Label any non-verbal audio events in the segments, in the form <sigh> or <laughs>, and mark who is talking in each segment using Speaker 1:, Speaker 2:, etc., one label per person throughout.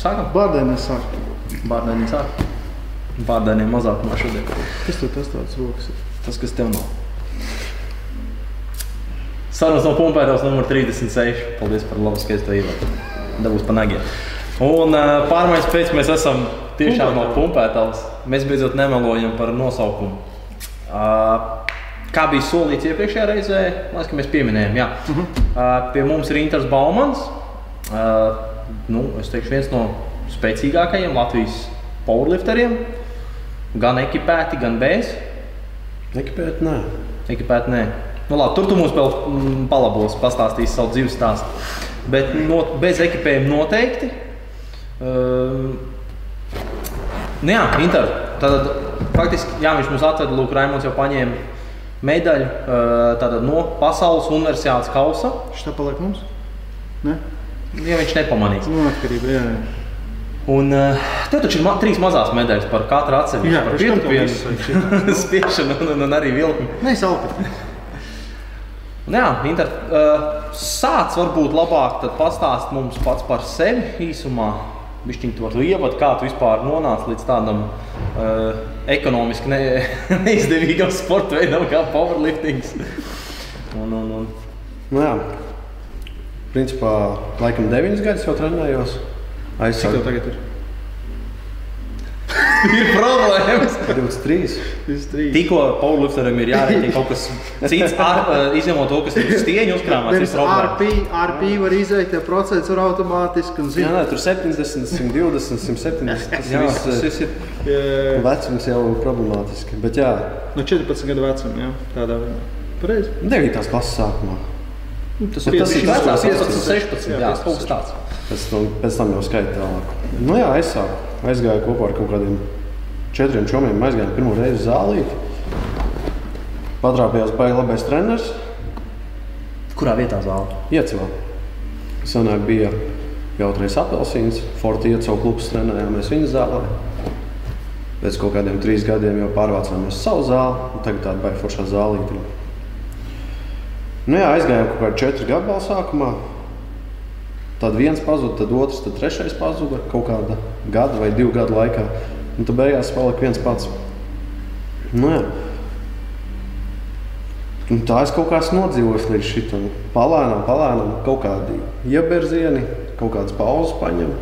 Speaker 1: Sākam.
Speaker 2: Bārdēnē sāk.
Speaker 1: Bārdēniem sāk. Bārdēniem mazākumā šodien.
Speaker 2: Kas tur tas tāds rokas ir?
Speaker 1: Tas, kas tev nav. Sarunas no pumpētājs numur 36. Paldies par labu skaisto ievadu. Dabūs pa nagiem. Un pārmaiņas pēc mēs esam tiešām no pumpētājs. Mēs beidzot nemelojam par nosaukumu. Kā bija solīts iepriekšējā reizē, liekas, ka mēs pieminējām, jā. Uh -huh. uh, pie mums ir Inters Baumans. Nu, es teikšu, viens no spēcīgākajiem Latvijas powerlifteriem. Gan ekipēti, gan bez.
Speaker 3: Ekipēt, nē.
Speaker 1: Ekipēt, nē. Nu, labi, tur tu mums vēl mm, palabos, pastāstīsi savu dzīves stāstu. Bet no, bez ekipējuma noteikti. Uh, nu jā, Inter. Tad faktiski, jā, viņš mums atveda, Lūk, Raimons jau paņēma medaļu uh, tātad, no pasaules universitātes kausa.
Speaker 2: Šis tā paliek mums? Ne?
Speaker 1: Ja viņš nepamanīs.
Speaker 2: Nu, atkarība, jā.
Speaker 1: Un uh, tev taču ir ma trīs mazās medaļas par katru atsevišķu.
Speaker 2: Jā,
Speaker 1: par pietupienu, <laughs> spiešanu un, un, un arī vilkli.
Speaker 2: Nē, salpi.
Speaker 1: Nu Jā, Inter, uh, sāc varbūt labāk tad pastāst mums pats par sevi īsumā. Bišķiņ tu vari ievadīt, kā tu vispār nonāci līdz tādam uh, ekonomiski ne, <laughs> neizdevīgam sporta veidam kā powerliftings. Un, un, un.
Speaker 3: Nu, jā. Principā, laikam, 9 gadus jau trenējos.
Speaker 2: Cik tev tagad ir? <laughs>
Speaker 1: Ir problēmas. <laughs>
Speaker 3: 23.
Speaker 2: 23.
Speaker 1: Tikko powerlifteram ir jārēķina kaut kas cits, ar, uh, <laughs> izņemot to, kas ir uz stieņa uzkrāmāts. ir
Speaker 2: Pirms. RP, RP var izveikt, ja procents var automātiski un
Speaker 3: Jā,
Speaker 2: zina.
Speaker 3: nē, tur 70, 120, 170. Tas
Speaker 1: Jā,
Speaker 3: viss,
Speaker 1: tas
Speaker 3: eh,
Speaker 1: viss ir.
Speaker 2: Jā,
Speaker 3: Vecums jau ir problemātiski. Bet jā,
Speaker 2: No 14 gadu vecuma, jā, tādā veidā. Pareizi.
Speaker 3: 9. klases sākumā.
Speaker 1: Tas,
Speaker 2: Piecdesmit
Speaker 1: tas ir
Speaker 2: vecāks,
Speaker 1: vecāks,
Speaker 2: 15,
Speaker 1: 16. Jā,
Speaker 2: jā,
Speaker 1: tas tāds.
Speaker 3: Pēc tam, pēc tam jau skaita tālāk. Nu jā, aizsāku. Aizgāju kopā ar kaut kādiem četriem čomiem. Aizgāju pirmo reizi uz zālīti. Patrāpījās baigi labais treneris.
Speaker 1: Kurā vietā zāle?
Speaker 3: Iecavā. Senāk bija jautrais apelsīns. Forti iecau klubs trenējāmies viņa zālē. Pēc kaut kādiem trīs gadiem jau pārvācāmies uz savu zāli. Tagad tāda baigta foršā zālīte. Nu jā, aizgājām kaut kādā četru gadu sākumā. Tad viens pazuda, tad otrs, tad trešais pazuda kaut kāda gada vai divu gadu laikā. Un tad beigās palika viens pats. Nu, jā. Un tā es kaut kā esmu nodzīvojis līdz šitam. Palēnām, palēnām, kaut kādi ieberzieni, kaut kādas pauzes paņem.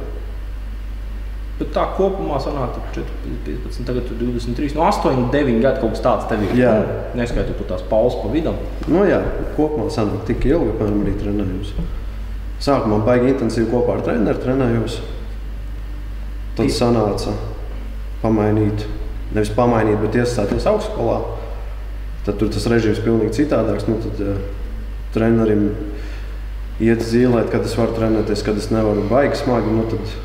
Speaker 1: Bet tā kopumā sanāk, ka 4, 15, tagad tu 23, no 8, 9 gadi kaut kas tāds tev ir.
Speaker 3: Jā.
Speaker 1: Neskaitot tās pauzes pa vidam.
Speaker 3: Nu, jā, kopumā sanāk tik ilgi, apmēram arī trenējos. Sākumā baigi intensīvi kopā ar treneru trenējos. Tad sanāca pamainīt, nevis pamainīt, bet iestāties augstskolā. Tad tur tas režīms pilnīgi citādāks. Nu, tad uh, trenerim iet zīmēt, kad es varu trenēties, kad es nevaru baigi smagi. Nu, tad,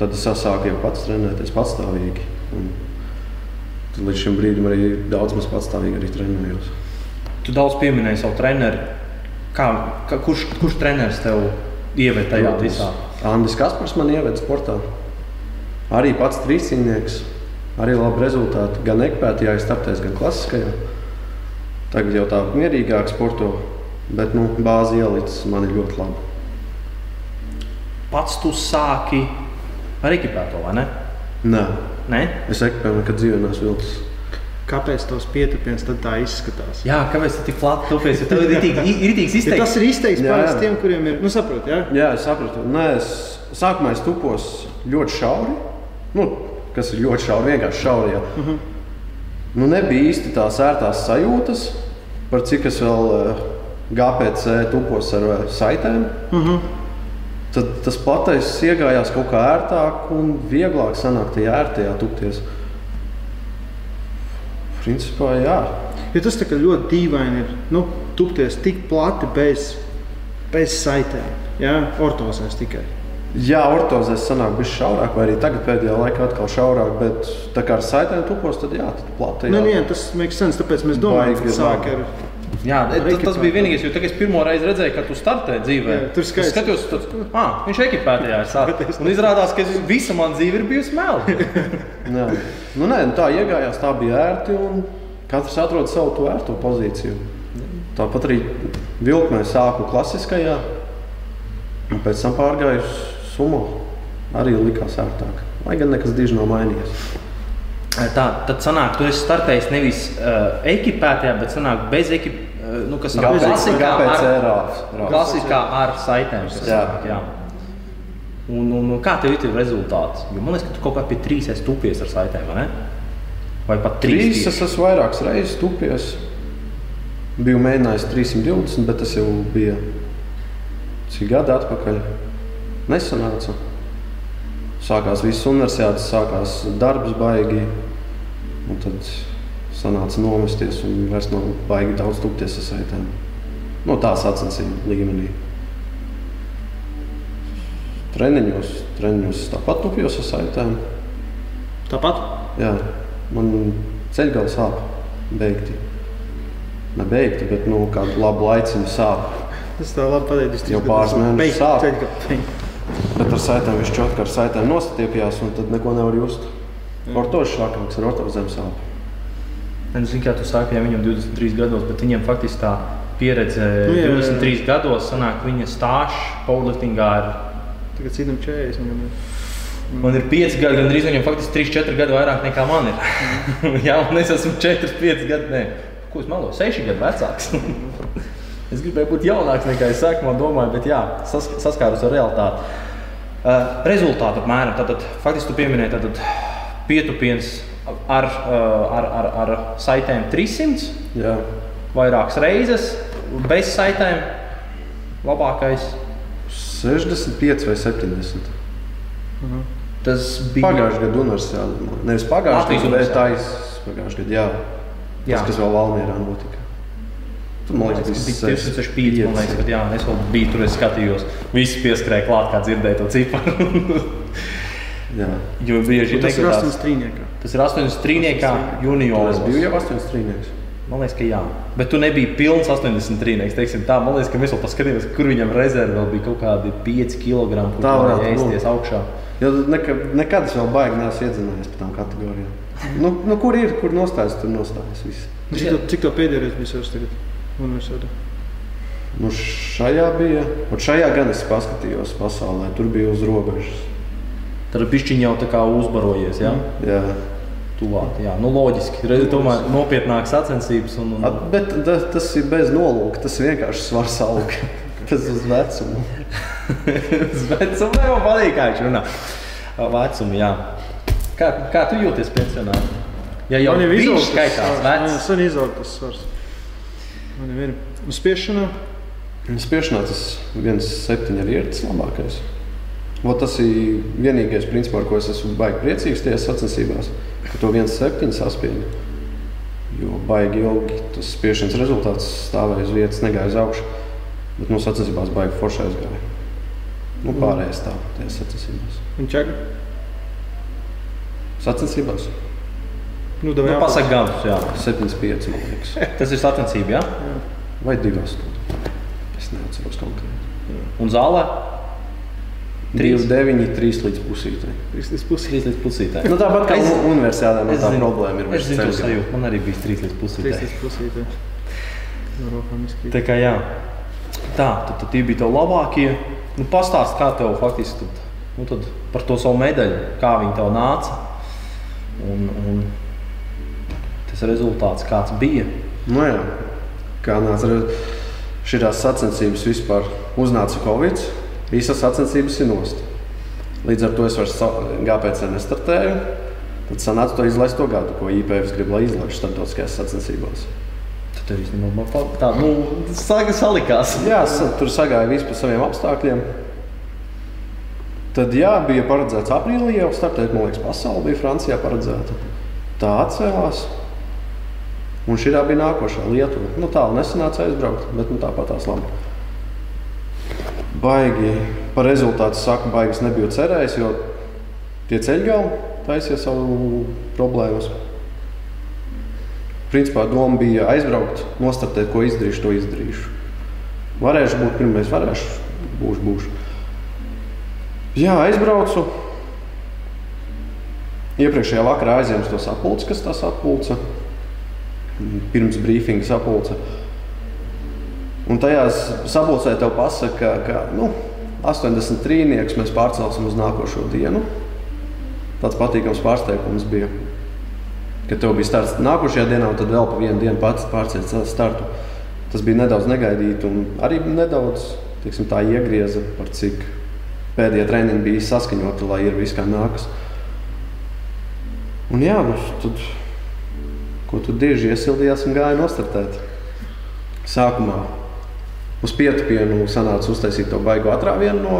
Speaker 3: tad es sāku jau pats trenēties patstāvīgi. Un līdz šim brīdim arī daudz maz patstāvīgi arī trenējos.
Speaker 1: Tu daudz pieminēji savu treneri. Kā, kā, kurš, kurš treneris tev ieveda tajā visā?
Speaker 3: Andris Kaspars man ieveda sportā. Arī pats trīscīnieks, arī labi rezultāti. Gan ekpētījā, startēs, gan klasiskajā. Tagad jau tā mierīgāk sporto, bet nu, bāzi ielicis man ir ļoti labi.
Speaker 1: Pats tu sāki ar ekipēto, vai ne?
Speaker 3: Nē,
Speaker 1: Nē?
Speaker 3: es ekpēju, kad dzīvē nesu vilcis.
Speaker 2: Kāpēc tavs pietupiens tad tā izskatās?
Speaker 1: Jā, kāpēc tu tik flati tupies? Jo tev ir rītīgs <laughs>
Speaker 2: Ja
Speaker 1: izteiks.
Speaker 2: tas ir izteikts
Speaker 3: jā.
Speaker 2: tiem, kuriem ir, nu saprot, jā?
Speaker 3: Jā, es sapratu. Nē, es sākumā es tupos ļoti šauri. Nu, kas ir ļoti šauri, vienkārši šauri. Jā. Uh -huh. nu, nebija īsti tās ērtās sajūtas, par cik es vēl eh, GPC tupos ar eh, saitēm. Uh -huh. Tad tas platais iegājās kaut kā ērtāk un vieglāk sanāk tajā ērtajā tupties. Principā, jā.
Speaker 2: Jo tas ļoti dīvaini ir nu, tupties tik plati bez, bez saitēm. Jā, ortozēs tikai.
Speaker 3: Jā, ortozēs sanāk bija šaurāk, vai arī tagad pēdējā laikā atkal šaurāk, bet tā kā ar saitēm tupos, tad jā, tad plati.
Speaker 2: Nu, jā, tas makes sense, tāpēc mēs domājam, ka sāk ar
Speaker 1: Jā, tas, tas bija vienīgais, jo es pirmo reizi redzēju, ka tu startēji dzīvē.
Speaker 2: Jā, tur skaisti.
Speaker 1: Es skatos, tāds, ah, viņš ekipētajā ir sācis. <laughs> Un izrādās, ka visa mana dzīve ir bijusi melna. <laughs>
Speaker 3: Jā. Nu, nē, nu, tā iegājās, tā bija ērti. un Katrs atrod savu to ērto pozīciju. Tāpat arī vilkmē sāku klasiskajā, un pēc tam pārgāju uz sumo. arī likās ērtāk. Lai gan nekas diži nav mainījies.
Speaker 1: Tā tad sanāk, tu esi startējis nevis uh, ekipētajā, bet sanāk bez ekipētajā. Uh, nu, kas sanāk, klasikā
Speaker 3: GPC
Speaker 1: ar,
Speaker 3: rāvs.
Speaker 1: klasikā ar saitēm.
Speaker 3: Jā.
Speaker 1: jā. Un, un, un kā tev ir tie rezultāti? Jo man liekas, ka tu kaut kā pie trīs esi tupies ar saitēm, vai ne? Vai pat trīs?
Speaker 3: Trīs es esmu vairākas reizes tupies. Biju mēģinājis 320, bet tas jau bija cik gadi atpakaļ. Nesanāca. Sākās viss universitātes, sākās darbs baigi. Un tad sanāca nomesties un vairs nav baigi daudz tupties ar saitēm. No tā sacensību līmenī. Treniņos, treniņos es tāpat tupjos ar saitēm.
Speaker 2: Tāpat?
Speaker 3: Jā, man ceļgala sāp beigti. Ne beigti, bet nu, kādu labu laiciņu sāp.
Speaker 2: Tas tā labi pateicis.
Speaker 3: Jau pāris mēnešus sāp. Bet ar saitēm viņš čot, ka ar saitēm nostiepjās un tad neko nevar just. Ortošs šākāks ar ortozēm sāp.
Speaker 1: Nu, Zini, kā tu sāki, ja viņam 23 gados, bet viņam faktiski tā pieredze
Speaker 2: Nu, jā, jā, jā.
Speaker 1: 23 gados, sanāk, viņa stāsts powerliftingā ir.
Speaker 2: Tagad citam 40. Viņam ir.
Speaker 1: Man ir 5 gadi, gandrīz viņam faktiski 3-4 gadi vairāk nekā man ir. <laughs> jā, un es esmu 4-5 gadi, ne, ko es meloju, 6 gadi vecāks. <laughs> es gribēju būt jaunāks nekā es sākumā domāju, bet jā, sas, saskāros ar realitāti. Uh, rezultāti apmēram, tātad faktiski tu pieminēji tātad pietupiens ar, uh, ar, ar, ar saitēm 300
Speaker 3: Jā,
Speaker 1: vairākas reizes, bez saitēm. Labākais.
Speaker 3: 65 vai 70.
Speaker 1: Tas bija
Speaker 3: Pagājušajā gadā universitātē. Nevis pagājušajā
Speaker 1: Latvijas
Speaker 3: gadā, bet taisa pagājušajā gadā. Jā.
Speaker 1: Jā.
Speaker 3: Tas, kas vēl Valmierā notika. Tur, man liekas,
Speaker 1: Tas bija 265. Man liekas, ka jā, es vēl biju tur, es skatījos. Visi pieskrēja klāt, kā dzirdēja to ciparu. <laughs>
Speaker 3: Jā.
Speaker 1: jo bieži
Speaker 2: Tas ir
Speaker 1: negadās.
Speaker 2: 8 strīniekā.
Speaker 1: Tas ir 8 strīniekā
Speaker 3: Tur
Speaker 1: junioros.
Speaker 3: es biju jau 8 strīnieks.
Speaker 1: Man liekas, ka jā. Bet tu nebija pilns 83. Teiksim, tā, man liekas, ka mēs vēl paskatījāmies, kur viņam rezerve vēl bija kaut kādi 5 kg.
Speaker 3: Tā varētu
Speaker 1: ēsties augšā.
Speaker 3: Jo nekad, nekad es vēl baigi neesmu iedzinājies par tām kategorijām. Nu, nu, kur ir, kur nostājas, tur nostājas. Viss.
Speaker 2: Cik to, cik to pēdējā reizē bija savs tagad? Universitātē.
Speaker 3: Nu, šajā bija. Un šajā gan es paskatījos pasaulē. Tur bija uz robežas.
Speaker 1: Tad pišķiņš jau tā kā uzbarojies. Ja?
Speaker 3: Jā.
Speaker 1: Tuvāk, jā, nu loģiski. Redzi, tomēr nopietnākas sacensības. Un, un...
Speaker 3: At, bet ta, tas ir bez nolūka. Tas vienkārši svars aug. <laughs> tas uz vecumu. <laughs>
Speaker 1: Vecumu man patīk, kā viņš runā. Vecumu, jā. Kā, kā tu jūties pensionāri? Ja jau
Speaker 2: Man ir
Speaker 1: viņš
Speaker 2: izaugs
Speaker 1: skaitās vecs.
Speaker 2: sen izaugs tas svars. Man ir un spiešanā.
Speaker 3: Spiešanā tas viens septiņi arī ir tas labākais. Vo tas ir vienīgais, principā, ar ko es esmu baigi priecīgs tajās sacensībās, ka to viens septiņi saspiedu. Jo baigi ilgi tas spiešanas rezultāts stāvēja uz vietas, negāja uz augšu. Bet no sacensībās baigi forši aizgāja. Nu, pārējais tā, tajās sacensībās.
Speaker 2: Un ķēga.
Speaker 3: Sacensībās
Speaker 2: Nu,
Speaker 1: Nu, Pasaka gadus, jā.
Speaker 3: 75, man liekas. <laughs>
Speaker 1: Tas ir sacensība, jā.
Speaker 3: Vai divas stundas. Es neatceros konkrēti.
Speaker 1: Un zālē?
Speaker 3: 3, 9, 3 līdz pusītei.
Speaker 2: Tas pusi.
Speaker 1: 3 līdz pusītē.
Speaker 3: Nu, tāpat kā
Speaker 1: Es-
Speaker 3: universitātē, man tā
Speaker 1: zinu,
Speaker 3: problēma ir.
Speaker 1: Es zinu, to sajūtu. Man arī bija 3 līdz pusītē.
Speaker 2: Tas pusītē. No rokām izkrīt.
Speaker 1: Tā kā jā. Tā, tad, tad tie bija tev labākie. Nu, pastāst, kā tev faktiski tad, nu, tad par to savu medaļu, kā viņi tev nāca. Un, un tas rezultāts kāds bija.
Speaker 3: Nu, jā. Kā nāca šīs sacensības vispār uznāca Covid, visas sacensības ir nost. Līdz ar to es vairs GPC nestartēju. Tad sanāca to izlaist to gadu, ko IPF grib, lai izlaiž starptautiskajās sacensībās.
Speaker 1: Tad tev īstenībā tā, nu, saga salikās.
Speaker 3: Jā, tur sagāja viss pa saviem apstākļiem. Tad jā, bija paredzēts aprīlī jau startēt, man liekas, pasaule bija Francijā paredzēta. Tā atcēlās. Un šī bija nākošā Lietuva. Nu, tālu nesanāca aizbraukt, bet nu, tāpat tās labi. Baigi par rezultātu saku, baigi es nebiju cerējis, jo tie ceļgali taisīja savu problēmas. Principā doma bija aizbraukt, nostartēt, ko izdarīšu, to izdarīšu. Varēšu būt pirmais, varēšu, būšu, būšu. Jā, aizbraucu. Iepriekšējā vakarā aizjām uz to sapulci, kas tas atpūca. Pirms brīfinga sapulce. Un tajā sapulcē tev pasaka, ka nu, 83. mēs pārcelsim uz nākošo dienu. Tāds patīkams pārsteigums bija. Kad tev bija starts nākošajā dienā, un tad vēl pa vienu dienu pats pārcēlās startu. Tas bija nedaudz negaidīti un arī nedaudz tiksim, tā iegrieza, par cik pēdējie treniņi bija saskaņoti, lai ir viss kā nākas. Un jā, nu, tad, ko tu dieži iesildījās un gāja nostartēt. Sākumā uz pietupienu sanāca uztaisīt to baigo atrāvienu no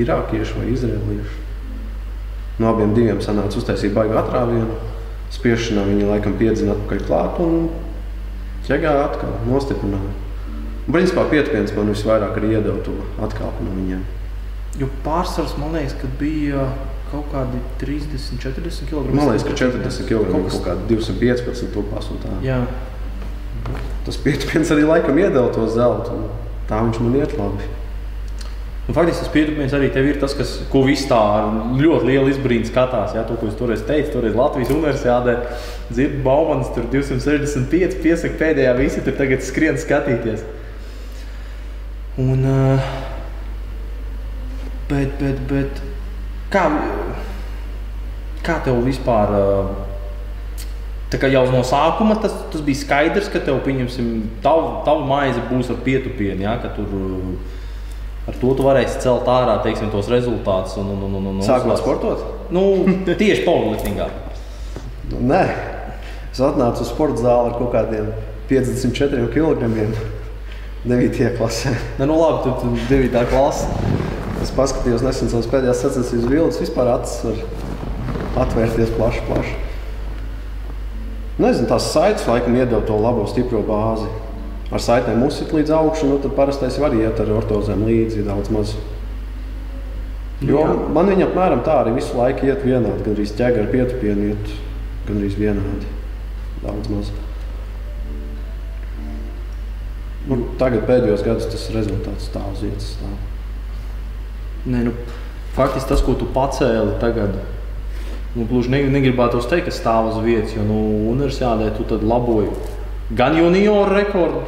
Speaker 3: irākiešu vai izrēliešu. No abiem diviem sanāca uztaisīt baigo atrāvienu. Spiešanā viņi laikam piedzina atpakaļ klāt un ķegā atkal nostiprināja. Un, principā pietupiens man visvairāk arī iedeva to atkāpu no viņiem.
Speaker 1: Jo pārsvars man liekas, ka bija kaut kādi 30, 40 kg.
Speaker 3: Man liekas, ka 40 kg
Speaker 1: Kaut
Speaker 3: kaut kāda 215 tupās un tā.
Speaker 1: Jā,
Speaker 3: Tas pietupiens arī laikam iedeva to zeltu. un Tā viņš man iet labi.
Speaker 1: Nu, faktiski tas pietupiens arī tev ir tas, kas, ko viss tā ļoti lielu izbrīnu skatās. Jā, to, ko es toreiz teicu, toreiz Latvijas universitātē dzirdu Baumans, tur 265, piesaka pēdējā, visi tur tagad skrien skatīties. Un, uh, bet, bet, bet, kā, kā tev vispār, uh, tā kā jau no sākuma tas, tas bija skaidrs, ka tev, pieņemsim, tava, tava maize būs ar pietupienu, jā, ka tur ar to tu varēsi celt ārā, teiksim, tos rezultātus. Un, un, un, un, un uzvars.
Speaker 3: sportot?
Speaker 1: Nu, tieši powerliftingā.
Speaker 3: Nu, nē, es atnācu uz sporta zāli ar kaut kādiem 54 kg. 9. klasē.
Speaker 1: Ne, nu labi, tu, tu 9. klase.
Speaker 3: Es paskatījos nesen savas pēdējās sacensības bildes. Vispār acis var atvērties plaši, plaši. Nezinu, tās saites laikam iedod to labo, stipro bāzi. Ar saitēm uzsit līdz augšai, nu tad parastais var iet ar ortozēm līdzi daudz maz. Jo
Speaker 1: Jā.
Speaker 3: man viņa apmēram tā arī visu laiku iet vienādi. Gan arī ķēga ar pietupienu iet, gan arī vienādi. Daudz maz. Nu, tagad pēdējos gados tas rezultāts stāv uz vietas. Stāv.
Speaker 1: Nē, nu, faktiski tas, ko tu pacēli tagad, nu, gluži ne, negribētu teikt, ka stāv uz vietas, jo nu, universitātē tu tad laboji gan junioru rekordu,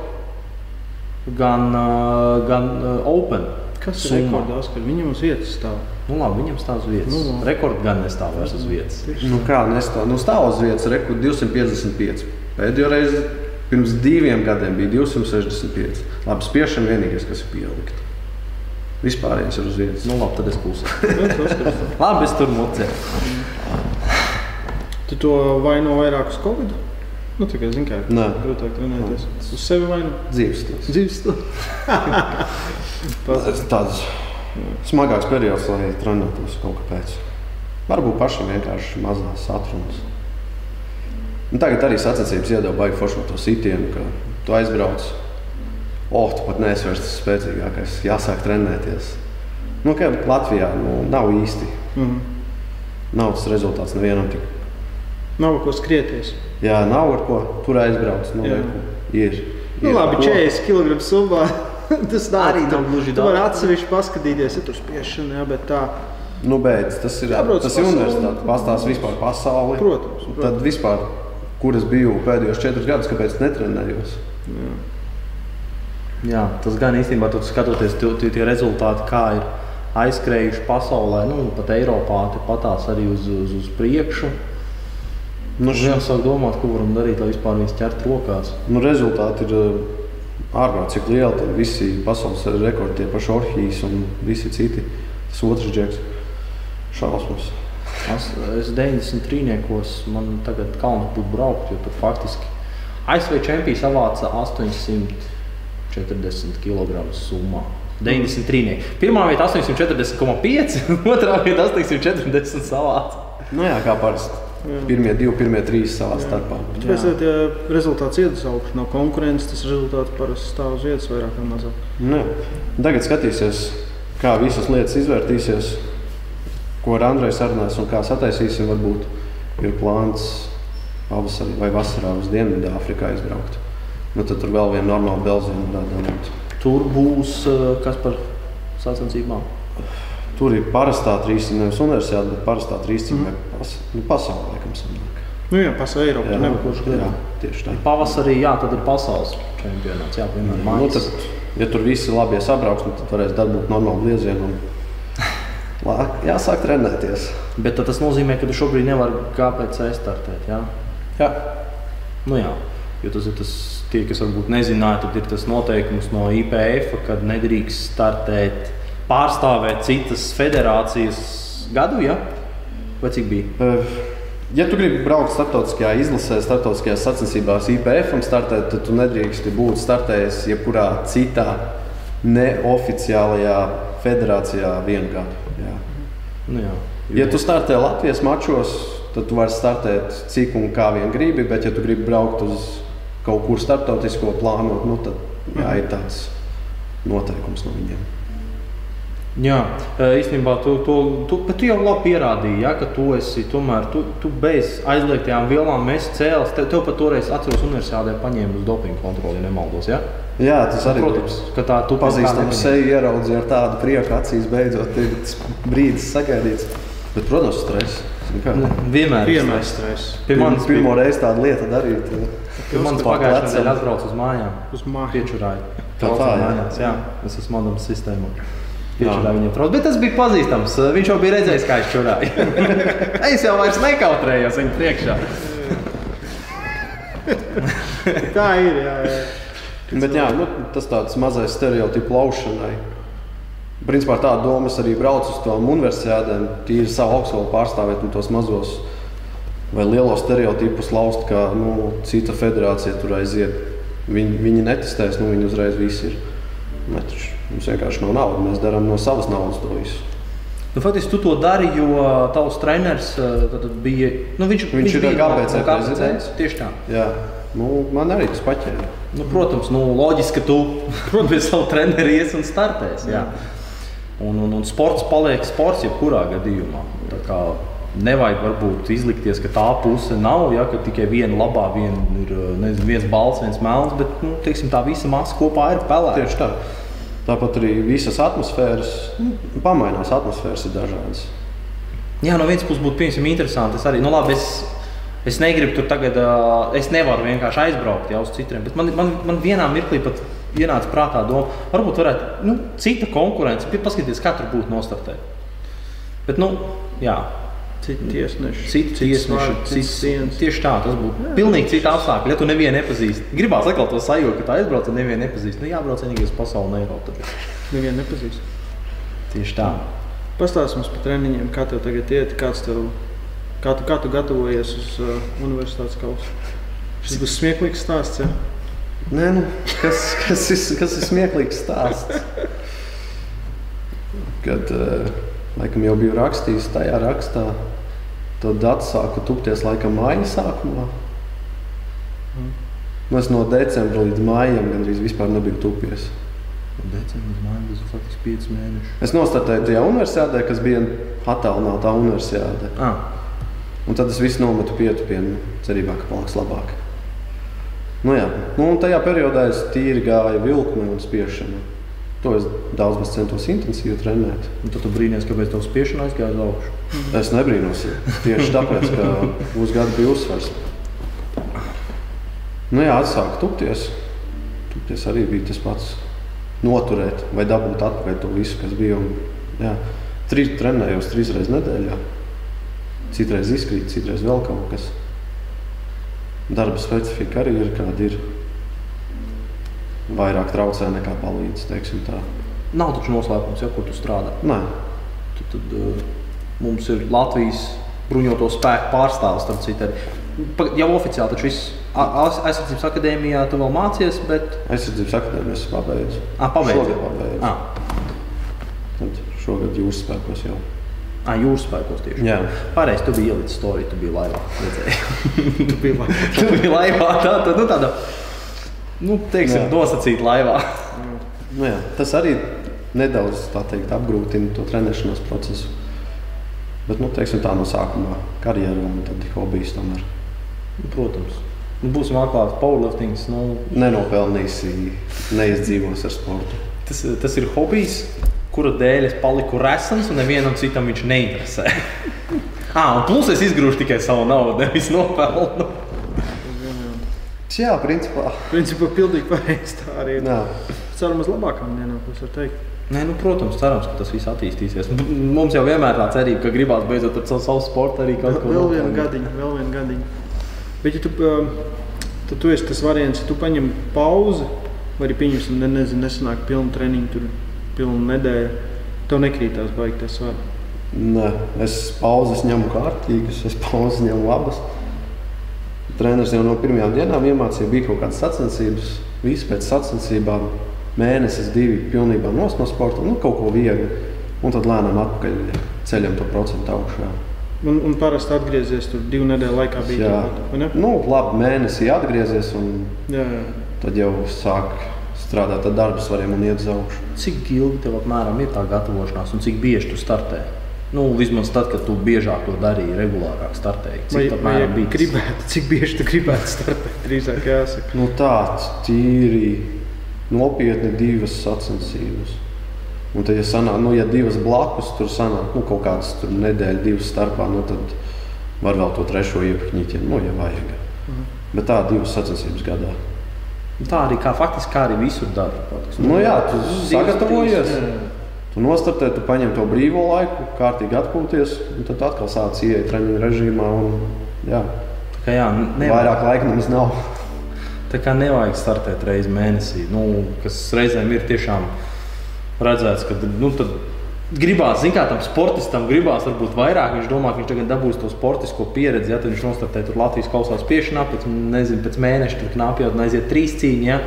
Speaker 1: gan, uh, gan uh, Open.
Speaker 2: Kas ir rekords, viņam uz vietas stāv?
Speaker 1: Nu, labi, viņam stāv uz vietas.
Speaker 2: Nu, labi.
Speaker 1: Rekords gan nestāv vairs uz vietas.
Speaker 3: Nu, kā nestāv? Nu, stāv uz vietas, rekur 255. Pēdējo reizi pirms diviem gadiem bija 265. Labi, spiešana vienīgais, kas ir pielikt. Vispārējais ir uz vietas.
Speaker 1: Nu, labi, tad es.
Speaker 2: Nu, <laughs> tas.
Speaker 1: labi, es tur mucēju.
Speaker 2: Tu to vaino vairāk uz Covid? Nu, tikai zini, kā ir grūtāk trenēties. Uz sevi vaino.
Speaker 3: Dzīves stils.
Speaker 2: Dzīves stils. <laughs>
Speaker 3: Tas ir tāds smagāks periods, lai trenētos kaut kāpēc. Varbūt pašam vienkārši mazās atrunas. Un tagad arī sacensības iedod baigi foršu no to sitienu, ka tu aizbrauc. O, tu pat neesi vairs tas spēcīgākais, jāsāk trenēties. Nu, kā Latvijā nu, nav īsti.
Speaker 2: Mhm.
Speaker 3: Nav tas rezultāts nevienam tik.
Speaker 2: Nav ko skrieties.
Speaker 3: Jā, nav ar ko tur aizbraukt. Nu,
Speaker 2: Jā.
Speaker 3: reku, ir.
Speaker 2: Nu,
Speaker 3: ir
Speaker 2: labi,
Speaker 3: ko.
Speaker 2: 40 kg summā. <laughs> Tas nav
Speaker 1: Arī nav gluži
Speaker 2: Tu vari
Speaker 1: daudz.
Speaker 2: atsevišķi paskatīties, ja tur spiešana, jā, bet tā.
Speaker 3: Nu, beidz, tas ir,
Speaker 2: Jābrauc
Speaker 3: tas ir universitāte. Pastāst vispār pasauli.
Speaker 2: Protams, protams.
Speaker 3: Tad vispār, kur es biju pēdējos četrus gadus, kāpēc netrenējos?
Speaker 1: Jā, tas gan īstenībā, tu skatoties tie, tie, tie rezultāti, kā ir aizskrējuši pasaulē, nu, pat Eiropā, patās arī uz, uz, uz priekšu.
Speaker 3: Nu,
Speaker 1: jau sāk domāt, ko varam darīt, lai vispār viņus ķert rokās.
Speaker 3: nu, rezultāti ir uh, ārprātīgi cik lieli. Tad visi pasaules rekordi, tie paši orhijas un visi citi. Tas otrs džeks. Šausmas.
Speaker 1: Es, es 93. man tagad kauns būtu braukt, jo tur faktiski ASV čempions savāca 840 kg summā. 93. Pirmā vieta 840,5, <laughs> otrā vieta 840 savāca.
Speaker 3: Nu, jā, kā parasti. Pirmie divi, pirmie trīs savā starpā.
Speaker 2: Tāpēc, ja tie rezultāts iedod augstu, nav konkurences, tas rezultāts parasti stāv uz vietas vairāk vai mazāk.
Speaker 3: Nē. Tagad skatīsies, kā visas lietas izvērtīsies, ko ar Andreju sarunās un kā sataisīsim. Varbūt ir plāns pavasarī vai vasarā uz Dienvidāfriku aizbraukt. Nu, tad tur vēl viena normāla belzīna varētu būt.
Speaker 1: Tur būs eh, kas par sacensībām.
Speaker 3: Tur ir parastā trīscīņa, nevis universitāte, bet parastā trīscīņa mm. pas, nu, pasaulē, laikam, sanāk.
Speaker 2: Nu jā, pasaules Eiropā.
Speaker 3: Jā,
Speaker 2: nevar
Speaker 1: kurš
Speaker 3: jā,
Speaker 1: grib.
Speaker 3: tieši tā.
Speaker 1: Pavasarī, jā, tad ir pasaules čempionāts. Jā, piemēram,
Speaker 3: Nu,
Speaker 1: mājas.
Speaker 3: tad ja tur viss ir labi sabrauks, nu, tad varēs dabūt normālu bliezienu. Un... <laughs> Lā, jāsāk trenēties.
Speaker 1: Bet tad tas nozīmē, ka tu šobrīd nevari KPC startēt. Jā?
Speaker 3: Jā.
Speaker 1: Nu, jā. Jo tas ir tas, tie, kas varbūt nezināja, tad ir tas noteikums no IPF, kad nedrīkst startēt, pārstāvēt citas federācijas gadu. Ja? Vai cik bija?
Speaker 3: Eh, Ja tu gribi braukt starptautiskajā izlasē, starptautiskajās sacensībās, IPF startēt, tad tu nedrīkst būt startējis jebkurā citā neoficiālajā federācijā vienu gadu. Jā.
Speaker 1: Nu, jā.
Speaker 3: Ja tu startē Latvijas mačos, tad tu vari startēt cik un kā vien gribi, bet ja tu gribi braukt uz kaut kur starptautisko plānot, nu, tad jā, ir tāds noteikums no viņiem.
Speaker 1: Jā, īstenībā tu, tu, tu, tu jau labi pierādīji, ja, ka tu esi tomēr tu, tu bez aizliegtajām vielām cēlis. Tev, tev pat toreiz atceros, universitātē paņēma uz dopingu kontroli, ja nemaldos. Ja?
Speaker 3: Jā, tas arī
Speaker 1: Protams, ka tā tu
Speaker 3: pazīstami seju ieraudzīji ar tādu prieku acīs, beidzot, tas brīdis sagaidīts. Bet, protams, stress.
Speaker 1: Nu, vienmēr ir
Speaker 2: Vienmēr stress.
Speaker 1: Pie manis
Speaker 3: pirmo reizi tādu lietu darīt.
Speaker 1: Pie manis pagājušajā nedēļā atbraucu uz mājām.
Speaker 2: Uz mājas.
Speaker 1: Piečurāju.
Speaker 3: Tā tā, jā.
Speaker 1: mājās, jā. Es esmu viņam trauc. Bet tas bija pazīstams. Viņš jau bija redzējis, kā es čurāju. <laughs> es jau vairs nekautrējos viņa priekšā.
Speaker 2: Tā ir. Jā, jā.
Speaker 3: Bet jā, nu, tas tāds mazais stereotipu laušanai. Principā tā doma arī braucu uz tām universitātēm, tīri savu augstskolu pārstāvēt un tos mazos vai lielos stereotipus laust, kā nu, cita federācija tur aiziet. Viņi, viņi netestēs, nu viņi uzreiz visi ir. Taču mums vienkārši nav naudas, mēs darām no savas naudas to visu.
Speaker 1: Nu, faktiski tu to dari, jo tavs treneris tad bija. Nu, viņš,
Speaker 3: Viņš ir
Speaker 1: bija
Speaker 3: KPC
Speaker 1: no
Speaker 3: prezidents.
Speaker 1: Tieši tā.
Speaker 3: Jā, nu, man arī tas paķēra.
Speaker 1: Nu, protams, nu, loģiski, ka tu <laughs> bez savu treneri ies un startēs. Jā. Un, un, un sports paliek sports jebkurā gadījumā. Tā kā Nevajag varbūt izlikties, ka tā puse nav, ja ka tikai viena labā, viena ir nezinu, viens balts, viens melns, bet nu, teiksim, tā visa masa kopā ir pelēka.
Speaker 3: Tieši tā. Tāpat arī visas atmosfēras, nu, pamainās, atmosfēras ir dažādas.
Speaker 1: Jā, no vienas puses būtu piemēram interesanti. Es arī, nu, labi, es, es negribu tur tagad, uh, es nevaru vienkārši aizbraukt jau uz citiem. Bet man, man, man vienā mirklī pat ienāca prātā doma, varbūt varētu nu, cita konkurence, paskatīties, kā tur būtu nostartēt. Bet, nu, jā.
Speaker 2: Citi tiesneši,
Speaker 1: citi tiesneši, cits sienas. Tieši tā, tas būtu pilnīgi cita apstākļa. Ja tu nevienu nepazīsti, gribās atkal to sajūtu, ka tā aizbrauc un nevienu nepazīst. Nu, jābrauc vienīgi uz pasauli un Eiropu. <laughs>
Speaker 2: Nevienu nepazīst.
Speaker 1: Tieši tā.
Speaker 2: Pastāst mums par treniņiem, kā tev tagad iet, kāds tev, kā tu, kā tu gatavojies uz uh, universitātes kausu. Šis būs smieklīgs stāsts, ja?
Speaker 3: Nē, nu, kas, kas, ir, kas ir smieklīgs stāsts? Kad uh, laikam jau biju rakstījis tajā rakstā, tad atsāku tupties laikam māja sākumā. Mm. Nu, es no decembra līdz maijam gandrīz vispār nebiju tupies.
Speaker 1: Decembris, maijs, tas faktiski 5 mēneši.
Speaker 3: Es nostartēju tajā universitātē, kas bija attālinātā universitāte.
Speaker 1: Ah.
Speaker 3: Un tad es visu nometu pietupienu, cerībā, ka paliks labāk. Nu, jā. nu, un tajā periodā es tīri gāju vilkme un spiešanu. To es daudz maz centos intensīvi trenēt.
Speaker 1: Un tad tu brīnīties, kāpēc tev spiešana aizgāja uz augšu.
Speaker 3: Es nebrīnos. Tieši tāpēc, ka uz gadu bija uzsvars. Nu, jā, atsāku tupties. Tupties arī bija tas pats. Noturēt vai dabūt atpakaļ to visu, kas bija. Un, jā, trīs, trenējos trīs reizes nedēļā. Citreiz izkrīt, citreiz vēl kaut kas. Darba specifika arī ir kāda ir vairāk traucē nekā palīdz.
Speaker 1: Nav taču noslēpums, ja, kur tu strādā.
Speaker 3: Nē.
Speaker 1: Tad, tad uh, mums ir Latvijas bruņoto spēku pārstāvis. Jau oficiāli taču viss aizsardzības akadēmijā tu vēl mācies, bet.
Speaker 3: Aizsardzības akadēmijā es pabeidzu.
Speaker 1: Ah, pabeidzu.
Speaker 3: Šogad pabeidzu. Ah. Tad šogad jūras spēkos jau.
Speaker 1: Ah, jūras spēkos tieši.
Speaker 3: Jā.
Speaker 1: Pareizi, tu biji ielicis storiju, tu biji laivā. <laughs>
Speaker 2: tu biji laivā.
Speaker 1: tu biji laivā. Tā, tā, nu, tāda, nu, teiksim, nosacīta laivā.
Speaker 3: nu, jā, tas arī nedaudz teikt, apgrūtina to trenēšanās procesu. Bet, nu, teiksim, tā no sākuma karjeras un tad hobijs tomēr.
Speaker 1: Nu, protams. Nu, būsim atklāti, powerliftings. Nu...
Speaker 3: Nenopelnīsi, neizdzīvos ar sportu.
Speaker 1: Tas, tas ir hobijs, kura dēļ es paliku resns un nevienam citam viņš neinteresē. <laughs> ah, un plus es izgrūžu tikai savu naudu, nevis nopelnu.
Speaker 3: Jā, principā.
Speaker 2: Principā pilnīgi pareizi tā arī ir.
Speaker 3: Jā.
Speaker 2: Ceram uz labākām dienām, ko es varu teikt.
Speaker 1: Nē, nu, protams, cerams, ka tas viss attīstīsies. Mums jau vienmēr tā cerība, ka gribās beidzot ar savu, savu sportu arī kaut ko
Speaker 2: Vēl vienu gadiņu, vēl vienu gadiņu. Bet, ja tu, um, tad tu esi tas variants, ja tu paņem pauzi, vai arī pieņemsim, ne, nezinu, nesanāk pilnu treniņu, tur pilnu nedēļu, tev nekrītās baigi tas var.
Speaker 3: Nē, es pauzes ņemu kārtīgas, es pauzes ņemu labas. Treneris jau no pirmajām dienām iemācīja, bija kaut kādas sacensības. Visi pēc sacensībām mēnesis, divi pilnībā nos no sporta, nu, kaut ko viegli. Un tad lēnām atpakaļ ceļam to procentu augšā.
Speaker 2: Un, un parasti atgriezies tur divu nedēļu laikā bija
Speaker 3: Jā,
Speaker 2: vai ne?
Speaker 3: nu, labi, mēnesī atgriezies un
Speaker 2: Jā, jā.
Speaker 3: tad jau sāk strādāt ar darba svariem un iet uz augšu.
Speaker 1: Cik ilgi tev apmēram ir tā gatavošanās un cik bieži tu startē? Nu, vismaz tad, kad tu biežāk to darīji, regulārāk startēji.
Speaker 2: Vai,
Speaker 1: Cik
Speaker 2: vai
Speaker 1: apmēram bija? tas?
Speaker 2: gribētu, cik bieži tu gribētu startēt, drīzāk jāsaka.
Speaker 3: Nu, tāds tīri nopietni divas sacensības. Un tad, ja, sanāk, nu, ja divas blakus tur sanāk, nu, kaut kādas tur nedēļas, divas starpā, nu, tad var vēl to trešo iepakņīt, ja, nu, ja vajag.
Speaker 2: Mhm.
Speaker 3: Bet tā divas sacensības gadā.
Speaker 1: Tā arī kā faktiski kā arī visur dara. faktiski.
Speaker 3: Nu, jā, tu sagatavojies. Tu nostartē, tu paņem to brīvo laiku, kārtīgi atpūties, un tad atkal sāc ieiet treniņu režīmā. Un, jā,
Speaker 1: Tā kā jā, nevar,
Speaker 3: vairāk laika mums nav.
Speaker 1: tā kā nevajag startēt reizi mēnesī. Nu, kas reizēm ir tiešām redzēts, ka nu, tad gribās, zināmā mērā, tam sportistam gribās varbūt vairāk. Viņš domā, ka viņš tagad dabūs to sportisko pieredzi. Ja tad viņš nostartē tur Latvijas kausās piešanā, pēc, nezinu, pēc mēneša tur knāpjot un aiziet trīs cīņas. Ja?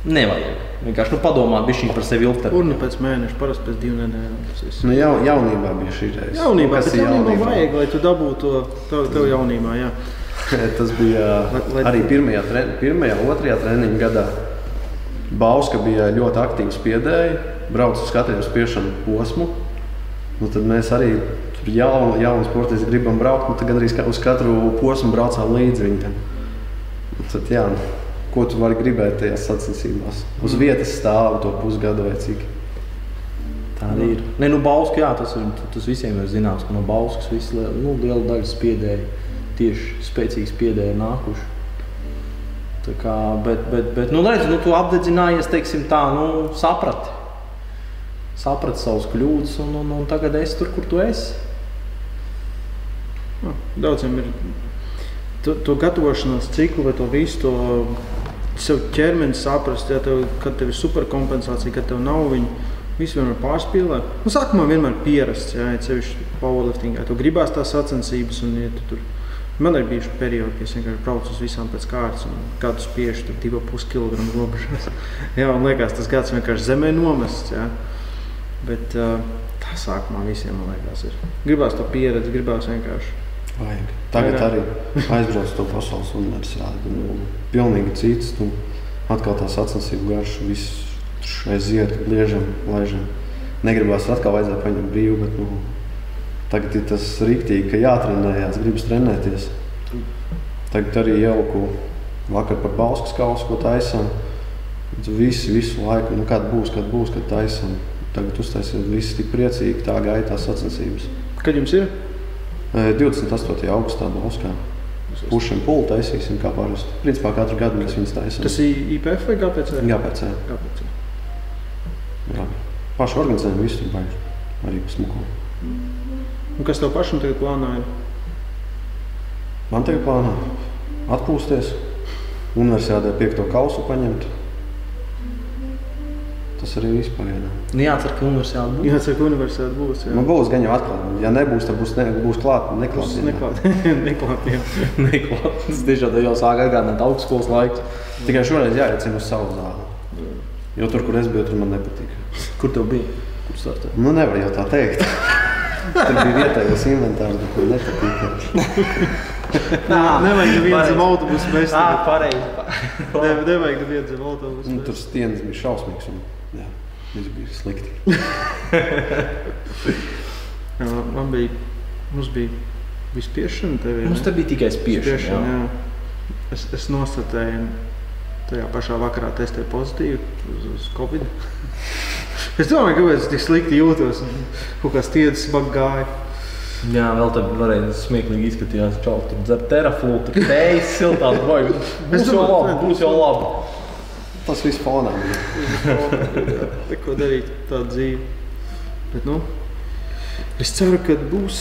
Speaker 1: Nevajag. Vienkārši nu, padomāt par sevi ilgtermiņā.
Speaker 2: Un nu pēc mēneša, parasti pēc nedēļu. tas viss.
Speaker 3: Nu, jau, jaunībā bija šī reize.
Speaker 2: Jaunībā,
Speaker 3: ir
Speaker 2: jaunībā
Speaker 3: jaunībā?
Speaker 2: vajag, lai tu dabūtu to tev, tev jaunībā. Jā. <laughs>
Speaker 3: Tas bija
Speaker 2: Lai- lai-
Speaker 3: arī pirmajā, tre- pirmajā otrajā treniņa gadā. Bauska bija ļoti aktīvs spiedēji, brauca uz katru spiešanu posmu. Nu, tad mēs arī tur jaunu, jaunu sportistu gribam braukt, un tad gandrīz ka- uz katru posmu braucām līdzi viņam. Un Tad, jā, nu, ko tu vari gribēt tajās sacensībās? Uz vietas stāvu to pusgadu vai cik.
Speaker 1: Tā arī ir. Nē, nu, Bauska, jā, tas, ir, tas visiem ir zināms, ka no Bauskas liel- nu, liela daļa spiedēji, tieši spēcīgi spiedēji ir nākuši. Tā kā, bet, bet, bet nu, redz, nu, tu apdedzinājies, teiksim, tā, nu, saprati. Saprati savus kļūdas, un, un, un tagad esi tur, kur tu esi.
Speaker 2: Nu, Daudziem ir to, to gatavošanās ciklu vai to visu. To, Sev ķermenis saprast, ja tev, kad tev ir superkompensācija, kad tev nav viņa. Visi vienmēr pārspīlē. Nu, sākumā vienmēr pierasts, ja ceļš powerliftingā. Tu gribās tās sacensības, un ja tu tur. Man ir bijuši periodi, kad es vienkārši braucu uz visām pēc kārtas, un kādu spiežu tur 2,5 kg robežās. Jā, un liekas, tas gads vienkārši zemē nomests. Jā. Bet uh, tā sākumā visiem, man liekas, ir. Gribās to pieredzi, gribās vienkārši.
Speaker 3: Vajag. Tagad
Speaker 2: Jā.
Speaker 3: arī aizbraucu to pasaules universitāti. Nu, pilnīgi cits. Nu, atkal tā sacensību garš, viss aiziet, liežam, laižam. Negribās atkal vajadzētu paņemt brīvu, bet nu, tagad ir tas rīktīgi, ka jātrenējās, gribas trenēties. Tagad arī jauku vakar par Bauskas kausu, ko taisām. Visi, visu laiku, nu, kad būs, kad būs, kad taisām. Tagad uztaisīt, visi tik priecīgi, tā gaita tās sacensības.
Speaker 2: Kad jums ir?
Speaker 3: Eh, 28. augustā Bauskā. Pušiem pūli taisīsim kā parasti. Principā katru gadu mēs viņus taisām.
Speaker 2: Tas ir IPF vai GPC?
Speaker 3: GPC.
Speaker 2: GPC.
Speaker 3: Jā. Paši organizējam visu tur baigi. Arī pa smuko.
Speaker 2: Un kas tev pašam tagad plānā ir?
Speaker 3: Man tagad plānā atpūsties, universitātē piekto kausu paņemt. Tas arī viss pagaidām.
Speaker 1: Nu, jācer, ka universitāte būs.
Speaker 2: Jā, cik universitāte būs. Jā.
Speaker 3: Man būs gan jau atkal. Ja nebūs, tad būs, ne, būs klāt, neklāt.
Speaker 2: Neklāt. <laughs> neklāt jā.
Speaker 1: Neklāt. Tas tiešām jau sāk atgādināt augstskolas laikus.
Speaker 3: Tikai šoreiz jāiecina uz savu zāli. Jo tur, kur es biju, tur man nepatika.
Speaker 1: Kur tev bija? Kur startē?
Speaker 3: Nu, nevar jau tā teikt. Tur bija vietējais inventārs, bet man nepatīk.
Speaker 2: Nevajag nevienu zem autobusu mest.
Speaker 1: Jā, pareizi.
Speaker 2: Ne, nevajag nevienu zem autobusu
Speaker 3: Nu,
Speaker 2: mest.
Speaker 3: tur stieņas bija šausmīgs. Un, viss bija slikti. <laughs>
Speaker 2: Man bija, mums bija vispiešana tev.
Speaker 1: Mums te bija tikai spiešana.
Speaker 2: Spiešana,
Speaker 1: jā.
Speaker 2: jā. Es, es nostatēju, tajā pašā vakarā testēju pozitīvu uz, uz Covid. <laughs> es domāju, kāpēc es tik slikti jūtos. un Kaut kā stiedzis smagi gāja.
Speaker 1: Jā, vēl tā varēja smieklīgi izskatījās. Čau, tur dzer teraflūtu, tējas, siltās, vai būs jau labi, būs jau labi.
Speaker 3: Tas viss fonā.
Speaker 2: Neko darīt, tāda dzīve. Bet, nu, es ceru, ka būs.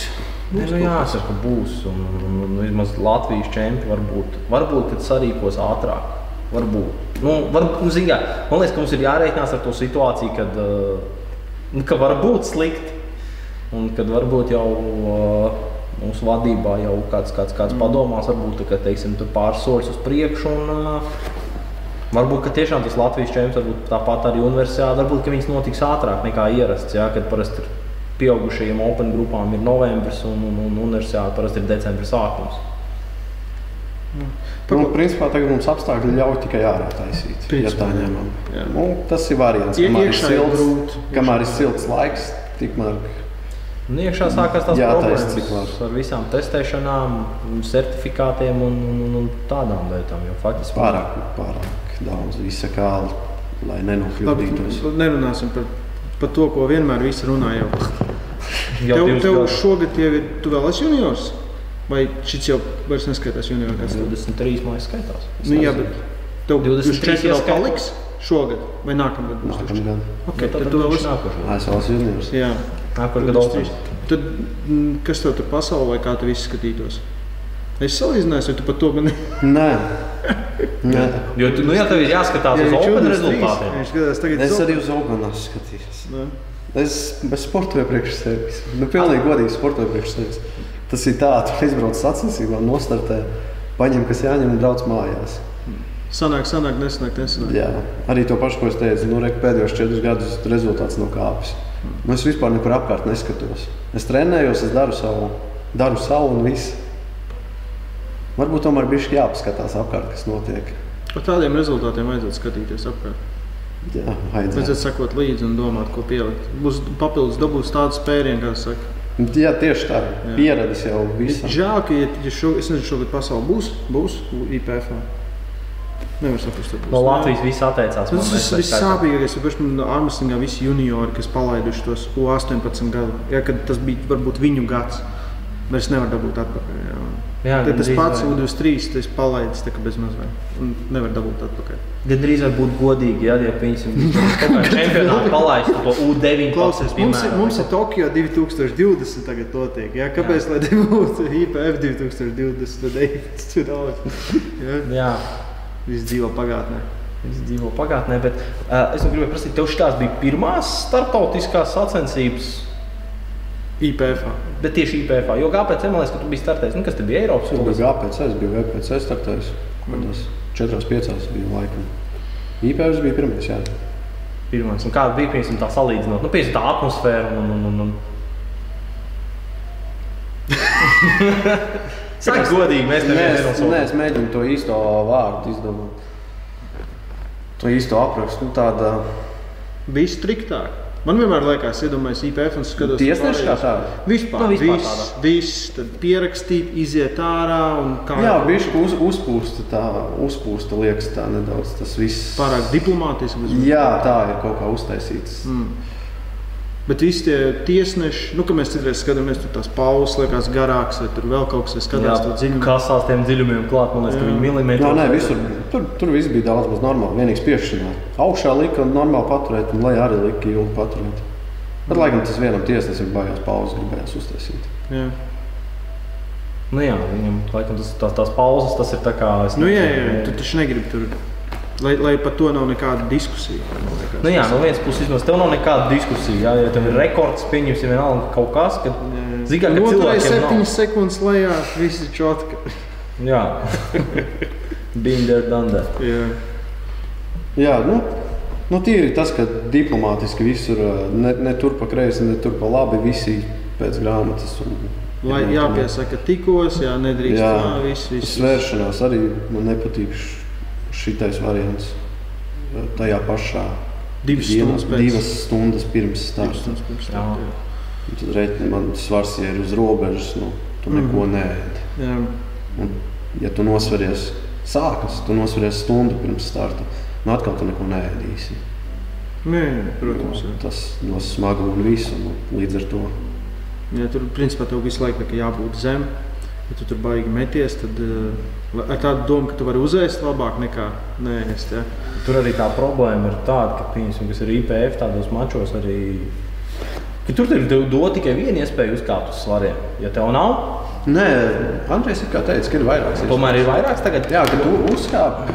Speaker 2: Būs
Speaker 1: nu,
Speaker 2: kaut
Speaker 1: jāsaka, ka būs. Un, un, un, un vismaz Latvijas čempioni varbūt, varbūt kad sarīkos ātrāk. Varbūt. Nu, var, nu, zin, kā, man liekas, ka mums ir jārēķinās ar to situāciju, kad, uh, nu, ka var būt slikti. Un kad varbūt jau uh, mūsu vadībā jau kāds, kāds, kāds mm. padomās, varbūt ka, teiksim, tur pāris soļus uz priekšu. Un, uh, Varbūt ka tiešām tas Latvijas čempions, varbūt tāpat arī universitāte, varbūt ka viņas notiks ātrāk nekā ierasts. Jā, kad parasti ir pieaugušajiem Open grupām ir novembris un, un, un universitāte parasti ir decembris sākums.
Speaker 3: Nu, principā tagad mums apstākļi ļauj tikai ārā taisīt. Ja tā ņemam. Nu, tas ir variants. Kamēr ir silts,
Speaker 2: grūti.
Speaker 3: kamēr ir silts laiks, tikmēr
Speaker 1: Un iekšā sākās tās
Speaker 3: Jā,
Speaker 1: problēmas ar visām testēšanām, certifikātiem un, un, un, un tādām lietām. Jo faktiski
Speaker 3: pārāk, pārāk daudz visa kā, lai nenokļūdītos.
Speaker 2: nerunāsim par, par to, ko vienmēr visi runā. Jau. <laughs>
Speaker 1: jau
Speaker 2: Tev, tev šogad jau ir, tu vēl esi juniors? Vai šis jau vairs neskaitās juniorā?
Speaker 1: 23 mājas skaitās. Es
Speaker 2: Nu, jā, bet tev
Speaker 1: 23
Speaker 2: 24 vēl
Speaker 1: ieskaitā.
Speaker 2: paliks šogad vai nākamgad?
Speaker 3: Nākamgad.
Speaker 2: Okay,
Speaker 1: Nu,
Speaker 2: tad tu vēl esi.
Speaker 1: nākošais.
Speaker 3: ASV juniors.
Speaker 2: Jā,
Speaker 1: Nākošais gads
Speaker 2: 23.
Speaker 1: Open.
Speaker 2: Tad, mm, kas tev tur pasaulē, kā tu viss skatītos? Es salīdzināju, vai tu par to man
Speaker 3: Nē, <laughs> Nē.
Speaker 1: Jo tu, nu, jā, tev ir jāskatās uz Open rezultātiem.
Speaker 2: Viņš skatās tagad
Speaker 3: Es arī uz Oganās skatījos.
Speaker 2: Nu,
Speaker 3: Es bez sportoju priekš sevis. Nu, pilnīgi godīgi sportoju priekš sevis. Tas ir tā, tu aizbrauc sacensībām, nostartē, paņem, kas jāņem un brauc mājās.
Speaker 2: Sanāk, sanāk, nesanāk, nesanāk.
Speaker 3: Jā, arī to pašu, ko es teicu, nu, re, pēdējos četrus gadus rezultāts nav kāpis. Nu, es vispār nekur apkārt neskatos. Es trenējos, es daru savu, daru savu un viss. Varbūt tomēr bija jāpaskatās apkārt, kas notiek.
Speaker 2: Par tādiem rezultātiem vajadzētu skatīties apkārt.
Speaker 3: Jā, vajadzētu.
Speaker 2: Vajadzētu sekot līdzi un domāt, ko pielikt. Būs papildus dabūs tādu spērienu, kā saka.
Speaker 3: Jā, tieši tā. Pieredzes jau visam.
Speaker 2: Žēl, ka, ja, ja šo, es nezinu, šogad pasauli būs, būs IPF. Nevar saprast, ka būs.
Speaker 1: No Latvijas viss atteicās.
Speaker 2: Tas ir pašam no Armstrongā visi juniori, kas palaiduši tos U18 gadu. Jā, kad tas bija varbūt viņu gads. Vairs nevar dabūt atpakaļ. Jā.
Speaker 1: Jā,
Speaker 2: Tad tas pats
Speaker 1: vai.
Speaker 2: U23, tas palaidis tā kā bez mazliet. Un nevar dabūt atpakaļ.
Speaker 1: Gan drīz var būt godīgi, ja, ja kaut kādā čempionātā palaistu to U9.
Speaker 2: Klausies, mums, ir, mums ir Tokio 2020 tagad notiek. Jā, kāpēc lai nebūtu IPF 2020? Tad ej, tas ir daudz. Jā,
Speaker 1: Jā,
Speaker 2: viss dzīvo pagātnē.
Speaker 1: viņš dzīvo pagātnē, bet uh, es nu gribēju prasīt, tev šīs bija pirmās starptautiskās sacensības,
Speaker 2: IPF.
Speaker 1: bet tieši IPF. Jo kāpēc man liekas, ka tu biji startējis? Nu, kas te bija Eiropas
Speaker 3: Tas bija
Speaker 1: līnija?
Speaker 3: GPC, es biju VPC startējis. Kādās četrās, piecās bija laikam. IPS bija pirmais, jā.
Speaker 1: Pirmais. Un kāda bija piemēram, tā salīdzinot? Nu, piemēram, tā atmosfēra un, un, un, un. <laughs> Saka, godīgi, mēs
Speaker 3: Nē,
Speaker 1: nevienam
Speaker 3: nē, es mēģinu to īsto vārdu izdomāt. To īsto aprakstu. Nu, tāda
Speaker 2: Bija striktāk. Man vienmēr liekas, iedomājos IPF un skatos.
Speaker 3: tiesneša kā
Speaker 2: pārējos.
Speaker 3: tāda.
Speaker 2: Vispār,
Speaker 1: Nu, vispār
Speaker 2: viss,
Speaker 1: tādā.
Speaker 2: viss, tad pierakstīt, iziet ārā un kā
Speaker 3: Jā, bija uz, uzpūsta, tā uzpūsta liekas tā nedaudz. Tas viss.
Speaker 2: pārāk diplomātiski.
Speaker 3: Jā, tā ir kaut kā uztaisīts. Mm.
Speaker 2: Bet visi tie tiesneši, nu, kad mēs citreiz skatāmies, tur tās pauzes liekas garākas, vai tur vēl kaut kas, kas skatās to dziļumu.
Speaker 1: Kasās tiem dziļumiem klāt, man liekas, ka viņi milimetri.
Speaker 3: Jā, nē, visur. Tur, tur viss bija daudz maz normāli. Vienīgs piešķināt. Augšā lika un normāli paturēt, un lejā arī lika ilgi paturēt. Bet, laikam, tas vienam tiesnesim baigās pauzes gribējās uztaisīt.
Speaker 2: Jā.
Speaker 1: Nu, jā, viņam laikam tas, tās, tās pauzes, tas ir tā kā. es
Speaker 2: Nu, jā,
Speaker 1: nezinu,
Speaker 2: jā, tu taču negribi tur, lai, lai par to nav nekāda diskusija. liekas.
Speaker 1: Nu, jā, no vienas puses, vismaz tev nav nekāda diskusija. Jā, ja tev ir rekords, pieņemsim, vienalga kaut kas, kad zini, ka cilvēkiem nav.
Speaker 2: 7 sekundes lejā, viss ir čotka.
Speaker 1: Jā, <laughs> been there, done that.
Speaker 2: Jā.
Speaker 3: Jā, nu, nu tīri tas, ka diplomātiski visur ne, ne tur pa kreisi, ne tur pa labi, visi pēc grāmatas. Un,
Speaker 2: Lai jāpiesaka tikos, jā, nedrīkst
Speaker 3: Jā,
Speaker 2: tā, viss, viss.
Speaker 3: svēršanās arī man nepatīk šitais variants. Tajā pašā
Speaker 2: Divas
Speaker 3: dienā,
Speaker 2: stundas pēc.
Speaker 3: divas stundas pirms starta.
Speaker 1: Jā.
Speaker 3: Tad reiķi man svars ja ir uz robežas, nu, tu neko
Speaker 2: Mhm.
Speaker 3: neēdi.
Speaker 2: Jā.
Speaker 3: Un, ja tu nosveries, sākas, tu nosveries stundu pirms starta, nu atkal tu neko neēdīsi.
Speaker 2: Nē, protams. Jā.
Speaker 3: Tas dos smagu un visu. Un līdz ar to
Speaker 2: Ja tur principā tev visu laiku jābūt zem. Ja tu tur baigi meties, tad uh, ar tādu domu, ka tu vari uzēst labāk nekā nēst. Ja?
Speaker 1: Tur arī tā problēma ir tāda, ka, piemēram, kas ir IPF tādos mačos, arī ka tur tev dod tikai vienu iespēju uzkāpt uz svariem. Ja tev nav,
Speaker 3: Nē, Andrejs ir kā teicis, ka ir vairākas.
Speaker 1: tomēr ir vairāks tagad.
Speaker 3: Jā, ka tu uzkāp,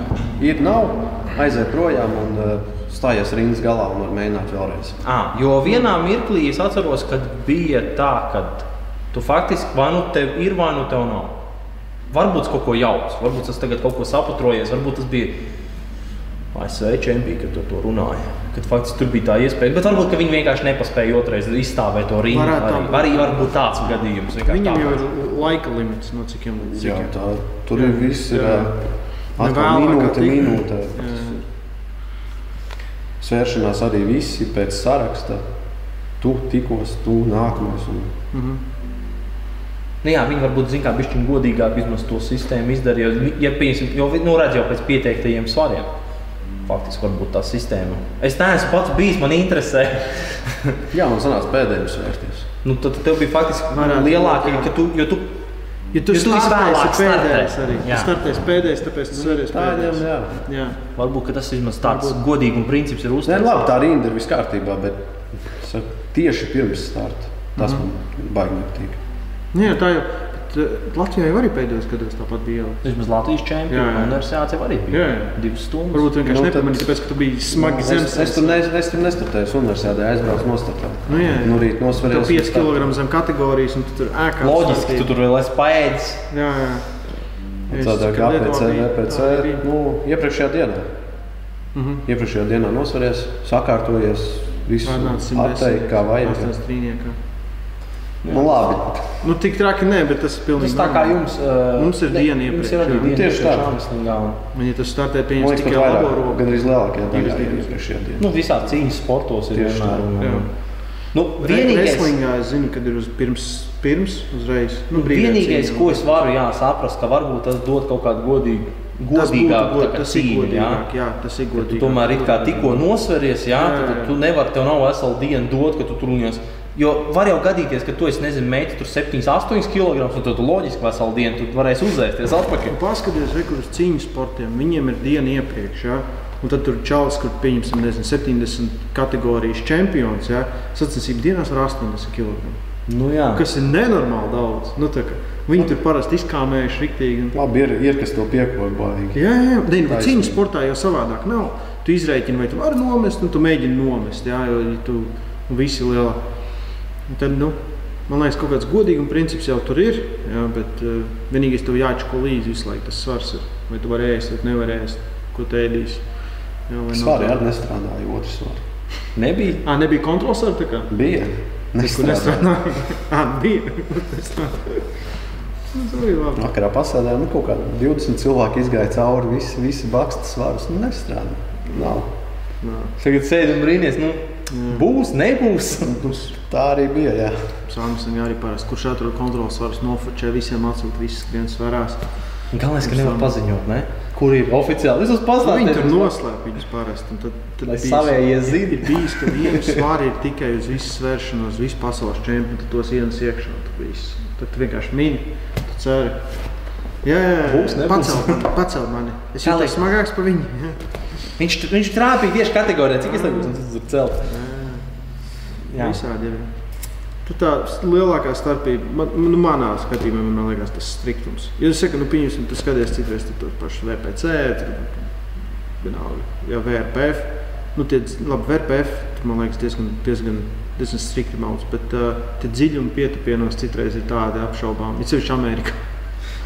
Speaker 3: ir nav, aiziet projām un uh, stājies rindas galā un var mēģināt vēlreiz.
Speaker 1: À, jo vienā mirklī es atceros, kad bija tā, ka tu faktiski vai nu tev ir, vai nu tev nav. Varbūt tas kaut ko jauts, varbūt tas tagad kaut ko sapatrojies, varbūt tas bija ASV čempions, kad tu to runāji. Kad faktiski tur bija tā iespēja, bet varbūt ka viņi vienkārši nepaspēja otrreiz izstāvēt to rindu. Arī,
Speaker 2: būt.
Speaker 1: arī var būt tāds gadījums.
Speaker 2: Viņam jau ir laika limits, no cik jau līdz
Speaker 3: Jā, tā, tur ir viss, ir
Speaker 2: Jā.
Speaker 3: atkal minūte, minūte.
Speaker 2: Jā.
Speaker 3: Svēršanās arī visi pēc saraksta. Tu tikos, tu nākamais. Un...
Speaker 2: Mhm.
Speaker 1: Nu, jā, viņi varbūt zina, kā bišķiņ godīgāk vismaz to sistēmu izdarīja. Jo, ja, piemēram, jo nu, redz jau pēc pieteiktajiem svariem. Faktiski varbūt tā sistēma. Es neesmu pats bijis, man interesē. <laughs>
Speaker 3: Jā, man sanāca pēdējais svērties.
Speaker 1: nu, tad tev bija faktiski lielākie,
Speaker 2: jā.
Speaker 1: ka tu, jo tu
Speaker 2: Ja tu startēsi
Speaker 1: visvēlāk
Speaker 2: pēdējais arī.
Speaker 1: Jā.
Speaker 2: Tu startēsi pēdējais, tāpēc tu sēries pēdējais.
Speaker 3: jā.
Speaker 2: Jā.
Speaker 1: varbūt ka tas vismaz tāds godīgums princips ir
Speaker 3: Nē,
Speaker 1: uzsvērts.
Speaker 3: labi, tā rinda ir viss kārtībā, bet tieši pirms starta tas man baigi nepatīk.
Speaker 2: Nu, jā, tā jau. Bet, uh, Latvijā jau arī pēdējos gados tāpat bija.
Speaker 1: Vismaz Latvijas čempionu universitāte arī bija.
Speaker 2: Jā, jā.
Speaker 1: Divas stundas.
Speaker 2: Varbūt vienkārši
Speaker 3: Nu,
Speaker 2: nu, nepamanīji, tāpēc, ka tu biji smagi
Speaker 3: Es,
Speaker 2: zemes.
Speaker 3: es, tur ne, es tur nestartēju, universitātē aizbraucu nostartēt.
Speaker 2: Nu, jā, jā.
Speaker 3: Nu, rīt
Speaker 2: Tev
Speaker 3: nosvarēs.
Speaker 2: 5 kg zem kategorijas, un tu tur ēkā.
Speaker 1: Loģiski, tu tur vēl esi paēdis.
Speaker 2: Jā, jā. Es
Speaker 3: Tādā kā
Speaker 2: arī bija.
Speaker 3: nu, iepriekšējā dienā.
Speaker 2: Mhm.
Speaker 3: Iepriekšējā dienā nosvarēs, sakārtojies, visu apteikt, kā vajag.
Speaker 2: 8 strīniekā.
Speaker 3: Nu, labi.
Speaker 2: Nu, tik traki nē, bet tas ir
Speaker 1: Tas
Speaker 2: pilnīgi
Speaker 1: tā kā jums, uh,
Speaker 2: Mums ir
Speaker 1: ne,
Speaker 2: diena iepriekš, jā.
Speaker 1: diena
Speaker 3: Tieši tā.
Speaker 1: iepriekš un-
Speaker 2: ja tas startē pieņems tikai labo roku.
Speaker 3: gan arī lielākajā daļā
Speaker 2: dienas.
Speaker 3: iepriekšējā dienā.
Speaker 1: Nu, visā cīņas sportos ir
Speaker 3: Tieši
Speaker 1: vienmēr.
Speaker 3: tā,
Speaker 1: Un,
Speaker 2: jā.
Speaker 1: un, nu, vienīgais,
Speaker 2: Wrestlingā es zinu, kad ir uz pirms, pirms uzreiz.
Speaker 1: nu, vienīgais
Speaker 2: cīņa.
Speaker 1: ko es varu jā, saprast, ka varbūt tas dod kaut kādu godīgu,
Speaker 2: Tas būtu
Speaker 1: godīgāku
Speaker 2: god- tas ir
Speaker 1: cīņu. Jā.
Speaker 2: godīgāk, jā, tas ir
Speaker 1: Tu
Speaker 2: godīgi.
Speaker 1: tomēr it kā tikko nosveries, jā,
Speaker 2: Jā,
Speaker 1: tad,
Speaker 2: jā,
Speaker 1: tad tu nevari, tev nav vesela diena dot, ka tu tur unies. Jo var jau gadīties, ka tu esi, nezinu, meitene tur 7, 8 kg, un tad tu loģiski veselu dienu tu varēsi uzēsties atpakaļ.
Speaker 2: Nu, Paskaties, re, kur uz cīņu sportiem. Viņiem ir diena iepriekš. Ja? Un tad tur čalis, kur pieņemsim nezinu, 70 kategorijas čempions. Ja? Sacensību dienās var 80 kg.
Speaker 1: Nu, jā.
Speaker 2: Kas ir nenormāli daudz. Nu, kā viņi tur parasti izkāmējuši riktīgi. un-
Speaker 3: Labi, ir, ir kas to piekoja baigi.
Speaker 2: Jā, jā, jā. Nu, cīņas sportā jau savādāk nav. Tu izreikini, vai tu vari nomest, un tu mēģini nomest. Jā, jo ja tu visi lielā. Un Tad, nu, man liekas, kaut kāds godīgums princips jau tur ir. Jā, bet uh, vienīgais tev jāčako līdzi visu laiku tas svars. Ir. Vai tu vari ēst, vai nevari ēst, ko tu ēdīsi. Jā, vai nav
Speaker 3: Svarīgi
Speaker 2: tā?
Speaker 3: arī nestrādāja otrs svaru.
Speaker 1: Nebija.
Speaker 2: Ā, nebija kontrols ar tā kā.
Speaker 3: Bija. Nestrādāja.
Speaker 2: nestrādāja? Ā, <laughs> bija. Tas tā. Nu.
Speaker 3: Vakarā pasēdējām, nu, kaut kādi 20 cilvēki izgāja cauri, visi, visi bakstas svarus. Nu, nestrādā. Nav.
Speaker 2: Nā.
Speaker 1: Tagad sēdi un brīnīties, nu, būs, nebūs.
Speaker 3: Tā arī bija. Jā.
Speaker 2: Samsung arī parasti, kurš atrod kontrols svarus, nofočē visiem atsūta, visas skrienas svarās.
Speaker 1: Galvenais, ka nevar paziņot, ne? kur ir oficiāli. Es uz
Speaker 2: Nu, Viņi tur noslēp viņus parasti. un Tad, tad
Speaker 1: Lai savējie zina.
Speaker 2: Ir bijis, ka viena svāra ir tikai uz visu svēršanos, visu pasaules čempionu, tad tos ienes iekšā. Tad, viss. tad tu vienkārši mini, tu ceri. Jā, jā, jā.
Speaker 1: Būs, nebūs.
Speaker 2: pacelt mani, pacelt mani. Es jūtos smagāks par viņu. Jā.
Speaker 1: Viņš, viņš trāpīja tieši kategorijā, cik es liekas, un tas ir celt. Jā.
Speaker 2: Visādi ir. Tad tā lielākā starpība, man, nu, manā skatījumā, man liekas, tas striktums. Ja es saku, nu, pieņemsim, tu skaties citreiz tur tos pašus VPC, tur, vienalga, ja VRPF, nu, tie, labi, VRPF, tur, man liekas, diezgan, diezgan, diezgan strikti mauts, bet uh, tie dziļumi pietupienos citreiz ir tādi apšaubām, it sevišķi Amerikā.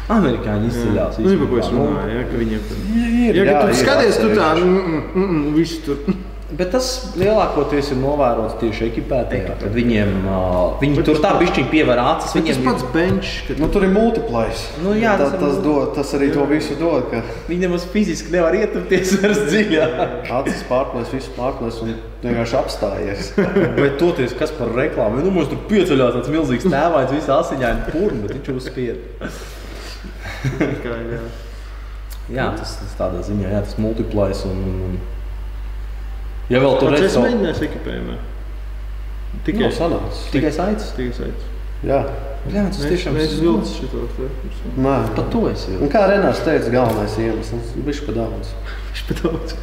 Speaker 1: Amerikāņi izceļās.
Speaker 2: Nu, par ko es runāju, ja, ka viņiem tur.
Speaker 3: Ir,
Speaker 2: Ja,
Speaker 3: jā,
Speaker 2: tu
Speaker 3: ir
Speaker 2: skaties, tu tā, mm, mm, mm, mm, visu tur.
Speaker 1: Bet tas lielākoties ir novērots tieši ekipētajā. Kad viņiem uh, viņi
Speaker 2: Bet
Speaker 1: tur tā bišķiņi pievēr acis.
Speaker 2: Bet tas
Speaker 1: Viņiem
Speaker 2: pats bench, kad
Speaker 3: Nu, tur ir multiplēs.
Speaker 1: Nu, jā,
Speaker 3: tas,
Speaker 1: tas
Speaker 3: tas, dod, tas arī to visu dod. Ka
Speaker 1: Viņi nemaz fiziski nevar ietupties vairs dziļāk.
Speaker 3: acis pārplēs, visu pārplēs un vienkārši apstājies. <laughs>
Speaker 1: Bet toties, kas par reklāmu? Nu, mums tur pieceļās tāds milzīgs tēvājs, visi asiņaini purni, bet viņš uzspied.
Speaker 2: Kā, jā.
Speaker 1: Jā, tas, tas tādā ziņā, jā, tas multiplēs un, un, un Ja vēl tur redz
Speaker 2: es mēģināju ekipējumā.
Speaker 3: Tikai
Speaker 2: Tikai
Speaker 3: sanāca.
Speaker 1: tikai saites.
Speaker 2: tikai saites.
Speaker 3: Jā,
Speaker 1: Jā, tas
Speaker 2: Mēs,
Speaker 1: tiešām
Speaker 2: mēs vilcis šito
Speaker 3: nē.
Speaker 1: Pat to es jau.
Speaker 3: Un kā Renārs teica, galvenais iemesls - viņš pa daudz.
Speaker 2: Viņš pat daudz.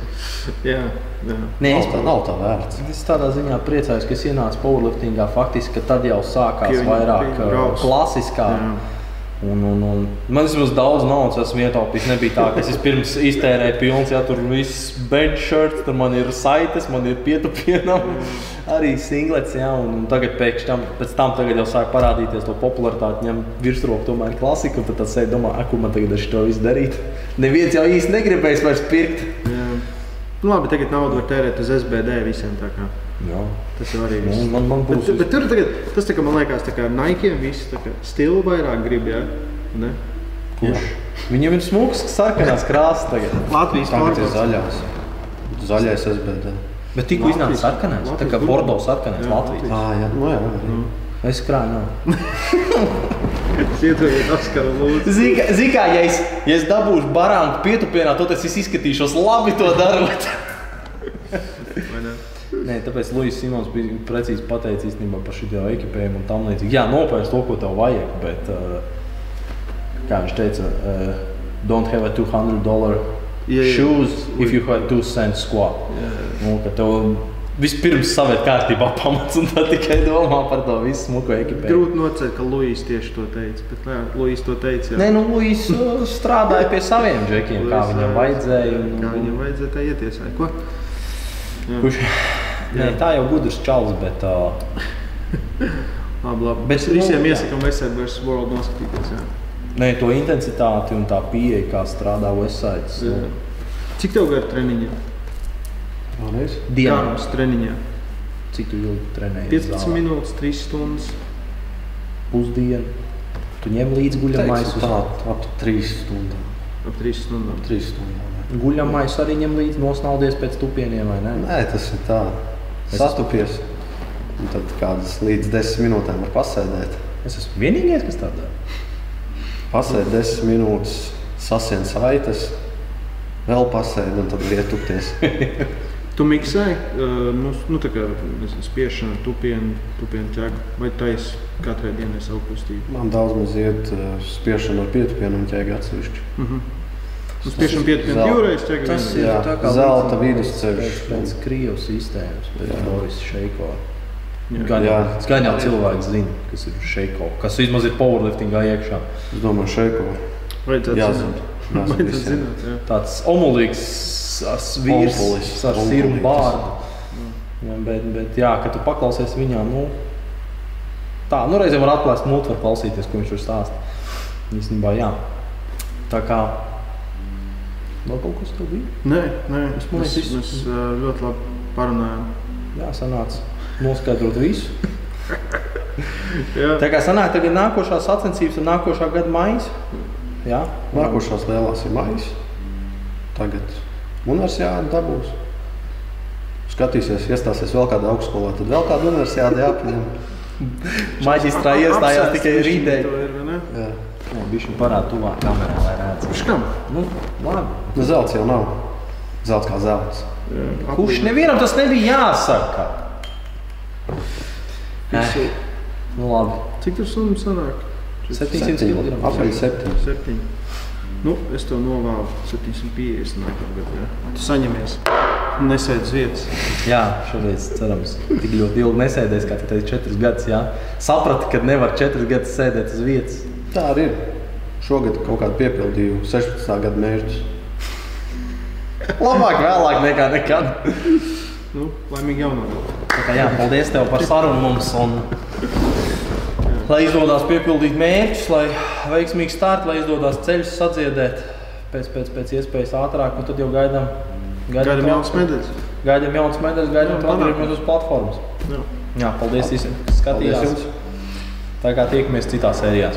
Speaker 2: Jā, jā.
Speaker 1: Nē, es,
Speaker 3: tā, nav tā vērts.
Speaker 1: es tādā ziņā priecājos, ka es ienācu powerliftingā faktiski, ka tad jau sākās
Speaker 2: viņi
Speaker 1: vairāk
Speaker 2: brauc.
Speaker 1: klasiskā.
Speaker 2: Jā.
Speaker 1: Un, un, un man vismaz daudz naudas esmu ietaupījis. Nebija tā, ka es pirms iztērēju pilns, ja tur viss bench shirts, tur man ir saites, man ir pietupienam, arī singlets. Ja, un, un tagad pēkšņi tam, pēc tam tagad jau sāk parādīties to popularitāti, ņem virsroku tomēr klasika. Un tad tas sēž domā, "Ak, ko man tagad ar šo visu darīt. Neviens jau īsti negribēs vairs pirkt.
Speaker 2: Jā. Nu, labi, tagad naudu var tērēt uz SBD visiem. tā kā.
Speaker 1: Jā.
Speaker 2: Tas jau arī
Speaker 1: Nu,
Speaker 2: viss.
Speaker 1: man, man
Speaker 2: Bet,
Speaker 1: būs
Speaker 2: bet tur tagad, tas tā kā man liekas, tā kā Nike visi tā kā stilu vairāk grib. Jā. Ne?
Speaker 1: kurš. Viņam ir smūgs, sarkanās krāsas tagad.
Speaker 2: Latvijas
Speaker 3: Tagad ir zaļās. Zaļais SBD.
Speaker 1: Bet tikko iznāca
Speaker 2: Latvijas-
Speaker 1: sarkanais. Tā kā. Bordeaux sarkanais
Speaker 2: Jā,
Speaker 1: Latvijas.
Speaker 3: Ah, jā, nu jā. arī.
Speaker 1: Es krāju. nav. <laughs>
Speaker 2: Es iedomājos, Oskaru lūdzu.
Speaker 1: Zini, kā ja es, ja es dabūšu barānu pietupienā, tad es izskatīšos labi to darot.
Speaker 2: Vai ne?
Speaker 1: Nē, tāpēc Lūsis Simons bija precīzi pateicis īstenībā par šo ekipējumu un tam līdzīgi. Jā, nopērts to, ko tev vajag, bet, uh, kā viņš teica, uh, don't have a 200 dollar
Speaker 2: Jā, jā.
Speaker 1: shoes if you have 2 cents squat. Nu, ka tev vispirms savērt kārtībā pamats un tad tikai domā par to visu smuko ekipējumu.
Speaker 2: Grūti nocēt, ka Luīs tieši to teica. Bet, jā, Luīs to teica. Jā.
Speaker 1: Nē, nu, Lūsis uh, strādāja pie saviem džekiem, kā
Speaker 2: Luis,
Speaker 1: viņam
Speaker 2: jā.
Speaker 1: vajadzēja. Un,
Speaker 2: Kā viņam vajadzēja tā ietiesāt? Ko?
Speaker 1: Kurš, nē, tā jau gudrs čalis, bet uh, <laughs>
Speaker 2: Labi, labi.
Speaker 1: Bet,
Speaker 2: visiem
Speaker 1: nu,
Speaker 2: iesakām Westside vs. World noskatīties. Jā.
Speaker 1: ne, to intensitāti un tā pieeja, kā strādā Westside.
Speaker 2: Jā. Cik tev gadu treniņā?
Speaker 1: Dienā,
Speaker 2: Garums treniņā.
Speaker 1: cik tu ilgi trenēji?
Speaker 2: 15 minūtes, 3 stundas.
Speaker 1: Pusdienu. Tu ņem līdzi guļamais.
Speaker 3: Teiksim Tā, ap trīs stundām.
Speaker 2: Ap 3 stundām.
Speaker 3: Trīs stundām.
Speaker 1: Guļamais arī ņem līdzi nosnaudies pēc tupieniem, vai ne?
Speaker 3: Nē, tas ir tā.
Speaker 1: Es
Speaker 3: Sastupies. Un tad kādas līdz desmit minūtēm var pasēdēt.
Speaker 1: Es esmu vienīgais, kas tā dara.
Speaker 3: Pasēdi desmit minūtes, sasien saites, vēl pasēdi un tad vietupties. <laughs>
Speaker 2: Tu miksē, uh, nu, nu, tā kā spiešana, tupienu, tupienu ķēgu, vai taisa katrai dienai savu kustību?
Speaker 3: Man daudz maz iet uh, spiešana ar pietupienu un ķēgu atsevišķi.
Speaker 2: Nu, spiešana pietupienu
Speaker 3: Zelta.
Speaker 2: divreiz ķēgu
Speaker 1: Tas ir
Speaker 3: Jā,
Speaker 1: tā kā
Speaker 3: zelta vidusceļš.
Speaker 1: Pēc, Krievijas sistēmas, pēc. Boris Šeiko. Gan jau, gan jau cilvēks zina, kas ir Šeiko, kas vismaz ir powerliftingā iekšā.
Speaker 3: Es domāju, šeiko.
Speaker 2: Vajadzētu <laughs>
Speaker 3: visiem.
Speaker 2: zināt, jā.
Speaker 1: Tāds omulīgs s- vīrs
Speaker 3: Ompulis,
Speaker 1: ar sirmu bārdu. Jā, bet, bet, jā, kad tu paklausies viņā, nu, tā, nu, reizēm var atklāt mūtu, var klausīties, ko viņš tur stāsta. Īstenībā, jā. Tā kā, vēl kaut kas tev bija?
Speaker 2: Nē, nē.
Speaker 1: Es
Speaker 2: Mēs,
Speaker 1: liekas,
Speaker 2: mēs uh, ļoti labi parunājām.
Speaker 1: Jā, sanāca noskaidrot visu. <laughs>
Speaker 2: Jā.
Speaker 1: Tā kā sanāk, tagad nākošā sacensības ir nākošā gada maija. Jā,
Speaker 3: Nākošās lielās ir maijas. Tagad universitāte dabūs. Skatīsies, iestāsies vēl kādā augstskolā, tad vēl kāda universitāte jāpieņem.
Speaker 1: Maģistrā iestājās tikai rītdien.
Speaker 3: Jā.
Speaker 1: Ir parādījis tuvāk kamerā, lai redzētu.
Speaker 2: Škam?
Speaker 1: Nu, labi.
Speaker 3: Nu, zelts jau nav. Zelts kā zelts.
Speaker 1: Kurš nevienam tas nebija jāsaka? Eh, nu, labi.
Speaker 2: Cik tur summa sanāk?
Speaker 1: 700 kg.
Speaker 3: Apmēram 7.
Speaker 2: Septiņi. Nu, es tev novēlu 750 nākamā gadā. Tu saņemies. Nesēdi uz vietas.
Speaker 1: Jā, šoreiz cerams, tik ļoti ilgi nesēdēs, kā tu teici, 4 gadus. Jā. Saprati, ka nevar 4 gadus sēdēt uz vietas.
Speaker 3: Tā arī ir. Šogad kaut kādu piepildīju 16. gada mērķus.
Speaker 1: Labāk vēlāk nekā nekad.
Speaker 2: Nu, laimīgi jaunā gada.
Speaker 1: Jā, paldies tev par sarunu mums. Un, lai izdodas piepildīt mērķus, lai veiksmīgi start, lai izdodas ceļus sadziedēt pēc, pēc, pēc iespējas ātrāk, un tad jau gaidām.
Speaker 2: Gaidām
Speaker 1: to-
Speaker 2: jaunas medaļas.
Speaker 1: Gaidām jaunas medaļas, gaidām to atgriežamies uz platformas.
Speaker 2: Jā.
Speaker 1: Jā, paldies visiem, kas skatījās. Tā kā tiekamies citā sērijā.